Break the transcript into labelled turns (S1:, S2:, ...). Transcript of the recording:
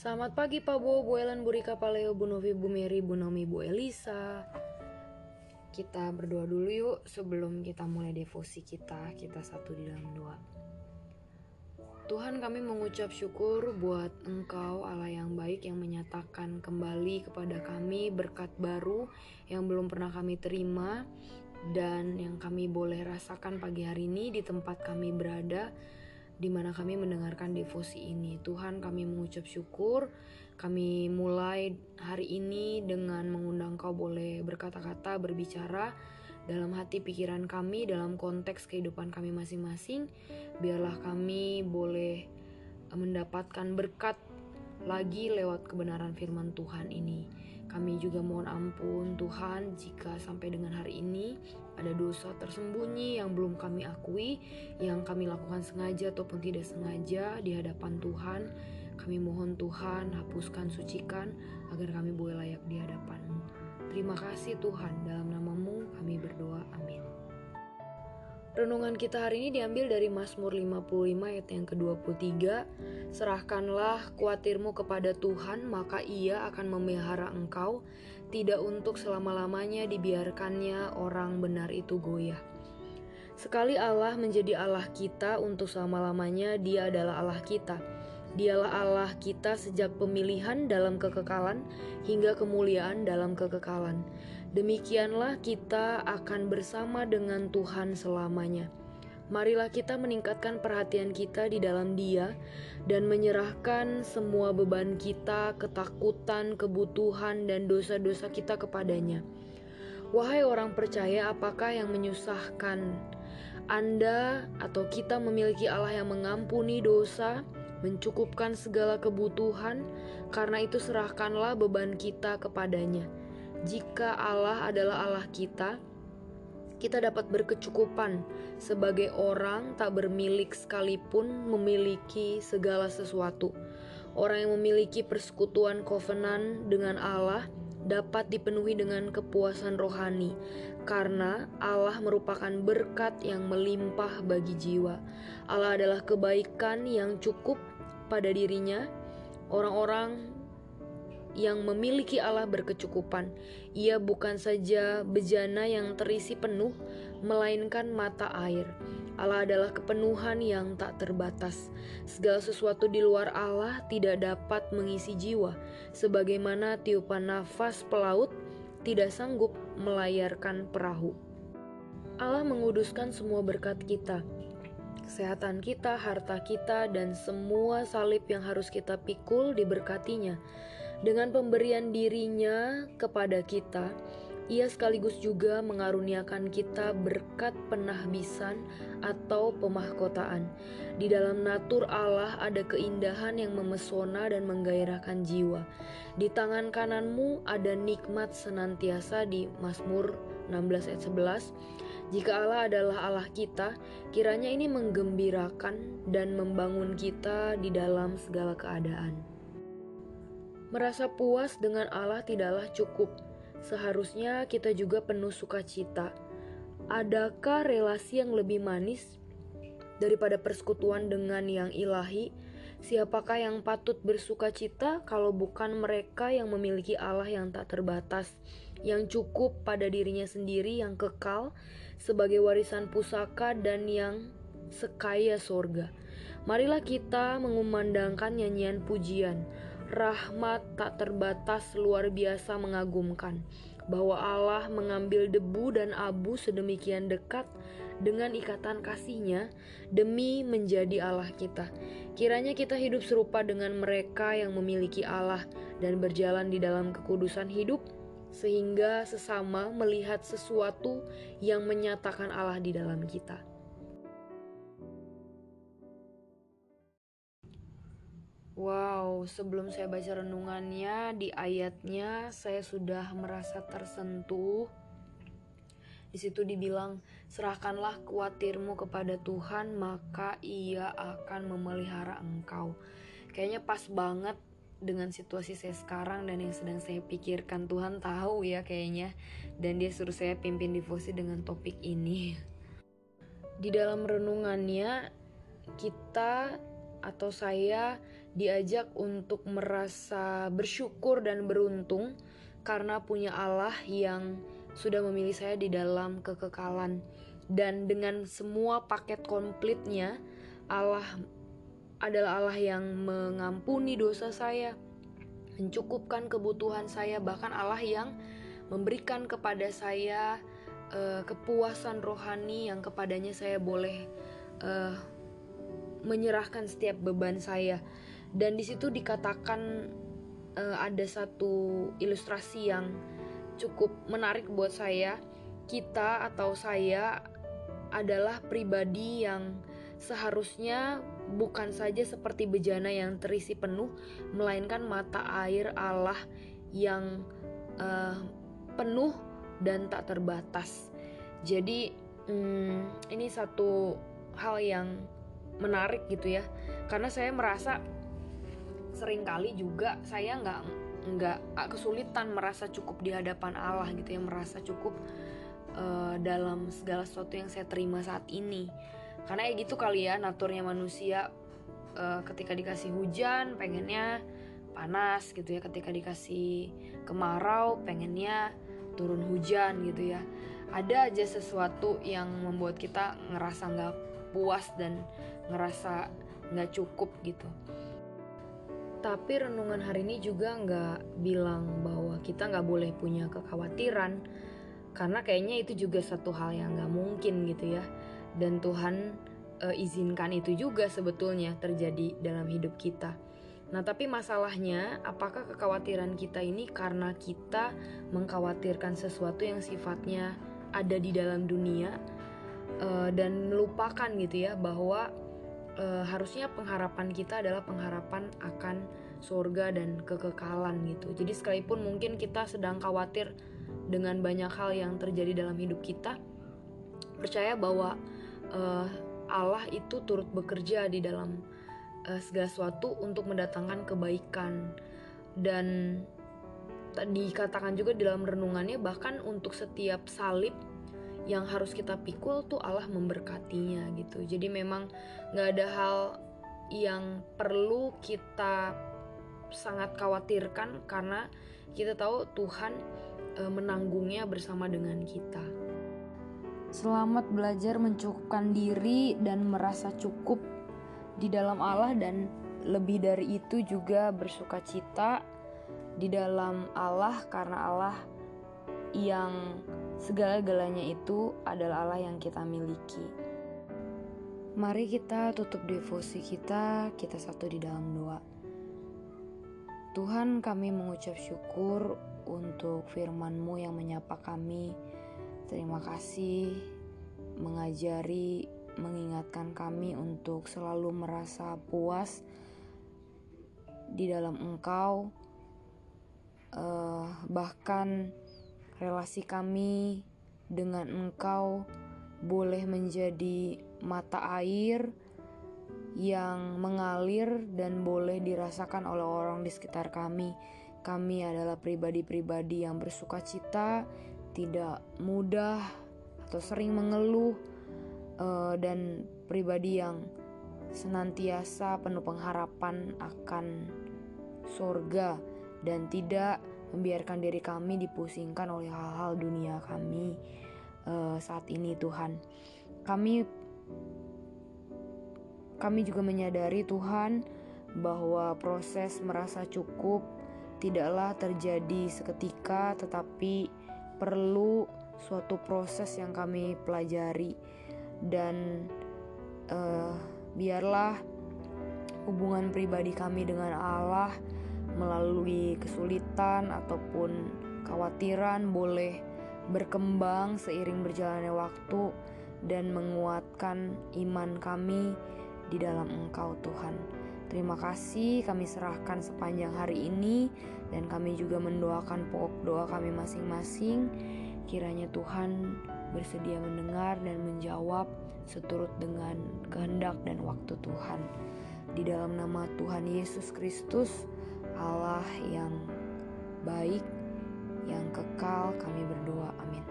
S1: Selamat pagi Pak Bo, Bu Ellen, Bu Rika, Pak Leo, Bu Novi, Bu Mary, Bu Nomi, Bu Elisa. Kita berdoa dulu yuk sebelum kita mulai devosi kita. Kita satu di dalam doa. Tuhan kami mengucap syukur buat Engkau Allah yang baik yang menyatakan kembali kepada kami berkat baru yang belum pernah kami terima dan yang kami boleh rasakan pagi hari ini di tempat kami berada di mana kami mendengarkan devosi ini. Tuhan kami mengucap syukur, kami mulai hari ini dengan mengundang kau boleh berkata-kata, berbicara dalam hati pikiran kami, dalam konteks kehidupan kami masing-masing. Biarlah kami boleh mendapatkan berkat lagi lewat kebenaran firman Tuhan ini. Kami juga mohon ampun Tuhan jika sampai dengan hari ini ada dosa tersembunyi yang belum kami akui, yang kami lakukan sengaja ataupun tidak sengaja di hadapan Tuhan. Kami mohon Tuhan hapuskan, sucikan agar kami boleh layak di hadapan-Mu. Terima kasih Tuhan, dalam namamu kami berdoa. Renungan kita hari ini diambil dari Mazmur 55 ayat yang ke-23. Serahkanlah kuatirmu kepada Tuhan, maka ia akan memelihara engkau. Tidak untuk selama-lamanya dibiarkannya orang benar itu goyah. Sekali Allah menjadi Allah kita untuk selama-lamanya, dia adalah Allah kita. Dialah Allah kita sejak pemilihan dalam kekekalan hingga kemuliaan dalam kekekalan. Demikianlah kita akan bersama dengan Tuhan selamanya. Marilah kita meningkatkan perhatian kita di dalam Dia dan menyerahkan semua beban kita, ketakutan, kebutuhan, dan dosa-dosa kita kepadanya. Wahai orang percaya, apakah yang menyusahkan Anda atau kita memiliki Allah yang mengampuni dosa, mencukupkan segala kebutuhan? Karena itu, serahkanlah beban kita kepadanya jika Allah adalah Allah kita, kita dapat berkecukupan sebagai orang tak bermilik sekalipun memiliki segala sesuatu. Orang yang memiliki persekutuan kovenan dengan Allah dapat dipenuhi dengan kepuasan rohani, karena Allah merupakan berkat yang melimpah bagi jiwa. Allah adalah kebaikan yang cukup pada dirinya. Orang-orang yang memiliki Allah berkecukupan. Ia bukan saja bejana yang terisi penuh, melainkan mata air. Allah adalah kepenuhan yang tak terbatas. Segala sesuatu di luar Allah tidak dapat mengisi jiwa, sebagaimana tiupan nafas pelaut tidak sanggup melayarkan perahu. Allah menguduskan semua berkat kita, kesehatan kita, harta kita, dan semua salib yang harus kita pikul diberkatinya. Dengan pemberian dirinya kepada kita, ia sekaligus juga mengaruniakan kita berkat penahbisan atau pemahkotaan. Di dalam natur Allah ada keindahan yang memesona dan menggairahkan jiwa. Di tangan kananmu ada nikmat senantiasa di Mazmur 16 ayat 11. Jika Allah adalah Allah kita, kiranya ini menggembirakan dan membangun kita di dalam segala keadaan. Merasa puas dengan Allah tidaklah cukup. Seharusnya kita juga penuh sukacita. Adakah relasi yang lebih manis daripada persekutuan dengan yang ilahi? Siapakah yang patut bersukacita kalau bukan mereka yang memiliki Allah yang tak terbatas, yang cukup pada dirinya sendiri, yang kekal sebagai warisan pusaka, dan yang sekaya sorga? Marilah kita mengumandangkan nyanyian pujian rahmat tak terbatas luar biasa mengagumkan, bahwa Allah mengambil debu dan abu sedemikian dekat dengan ikatan kasihnya demi menjadi Allah kita. Kiranya kita hidup serupa dengan mereka yang memiliki Allah dan berjalan di dalam kekudusan hidup, sehingga sesama melihat sesuatu yang menyatakan Allah di dalam kita. Wow, sebelum saya baca renungannya di ayatnya saya sudah merasa tersentuh. Di situ dibilang, "Serahkanlah kuatirmu kepada Tuhan, maka Ia akan memelihara engkau." Kayaknya pas banget dengan situasi saya sekarang dan yang sedang saya pikirkan. Tuhan tahu ya kayaknya dan dia suruh saya pimpin devosi dengan topik ini. Di dalam renungannya kita atau saya diajak untuk merasa bersyukur dan beruntung karena punya Allah yang sudah memilih saya di dalam kekekalan dan dengan semua paket komplitnya Allah adalah Allah yang mengampuni dosa saya mencukupkan kebutuhan saya bahkan Allah yang memberikan kepada saya uh, kepuasan rohani yang kepadanya saya boleh uh, menyerahkan setiap beban saya. Dan di situ dikatakan uh, ada satu ilustrasi yang cukup menarik buat saya. Kita atau saya adalah pribadi yang seharusnya bukan saja seperti bejana yang terisi penuh melainkan mata air Allah yang uh, penuh dan tak terbatas. Jadi hmm, ini satu hal yang menarik gitu ya. Karena saya merasa sering kali juga saya nggak nggak kesulitan merasa cukup di hadapan Allah gitu ya. Merasa cukup uh, dalam segala sesuatu yang saya terima saat ini karena ya gitu kali ya naturnya manusia uh, ketika dikasih hujan pengennya panas gitu ya ketika dikasih kemarau pengennya turun hujan gitu ya ada aja sesuatu yang membuat kita ngerasa nggak puas dan ngerasa nggak cukup gitu. Tapi renungan hari ini juga nggak bilang bahwa kita nggak boleh punya kekhawatiran, karena kayaknya itu juga satu hal yang nggak mungkin gitu ya. Dan Tuhan e, izinkan itu juga sebetulnya terjadi dalam hidup kita. Nah, tapi masalahnya, apakah kekhawatiran kita ini karena kita mengkhawatirkan sesuatu yang sifatnya ada di dalam dunia uh, dan melupakan gitu ya bahwa uh, harusnya pengharapan kita adalah pengharapan akan surga dan kekekalan gitu. Jadi sekalipun mungkin kita sedang khawatir dengan banyak hal yang terjadi dalam hidup kita, percaya bahwa uh, Allah itu turut bekerja di dalam uh, segala sesuatu untuk mendatangkan kebaikan dan dikatakan juga dalam renungannya bahkan untuk setiap salib yang harus kita pikul tuh Allah memberkatinya gitu jadi memang nggak ada hal yang perlu kita sangat khawatirkan karena kita tahu Tuhan e, menanggungnya bersama dengan kita. Selamat belajar mencukupkan diri dan merasa cukup di dalam Allah dan lebih dari itu juga bersuka cita di dalam Allah karena Allah yang Segala-galanya itu adalah Allah yang kita miliki. Mari kita tutup devosi kita, kita satu di dalam doa. Tuhan kami mengucap syukur untuk firman-Mu yang menyapa kami. Terima kasih mengajari, mengingatkan kami untuk selalu merasa puas di dalam Engkau. Uh, bahkan relasi kami dengan Engkau boleh menjadi mata air yang mengalir dan boleh dirasakan oleh orang di sekitar kami. Kami adalah pribadi-pribadi yang bersuka cita, tidak mudah atau sering mengeluh, uh, dan pribadi yang senantiasa penuh pengharapan akan surga dan tidak membiarkan diri kami dipusingkan oleh hal-hal dunia kami uh, saat ini Tuhan. Kami kami juga menyadari Tuhan bahwa proses merasa cukup tidaklah terjadi seketika tetapi perlu suatu proses yang kami pelajari dan uh, biarlah hubungan pribadi kami dengan Allah melalui kesulitan ataupun khawatiran boleh berkembang seiring berjalannya waktu dan menguatkan iman kami di dalam Engkau Tuhan. Terima kasih kami serahkan sepanjang hari ini dan kami juga mendoakan pokok doa kami masing-masing. Kiranya Tuhan bersedia mendengar dan menjawab seturut dengan kehendak dan waktu Tuhan. Di dalam nama Tuhan Yesus Kristus, Allah yang baik, yang kekal, kami berdoa. Amin.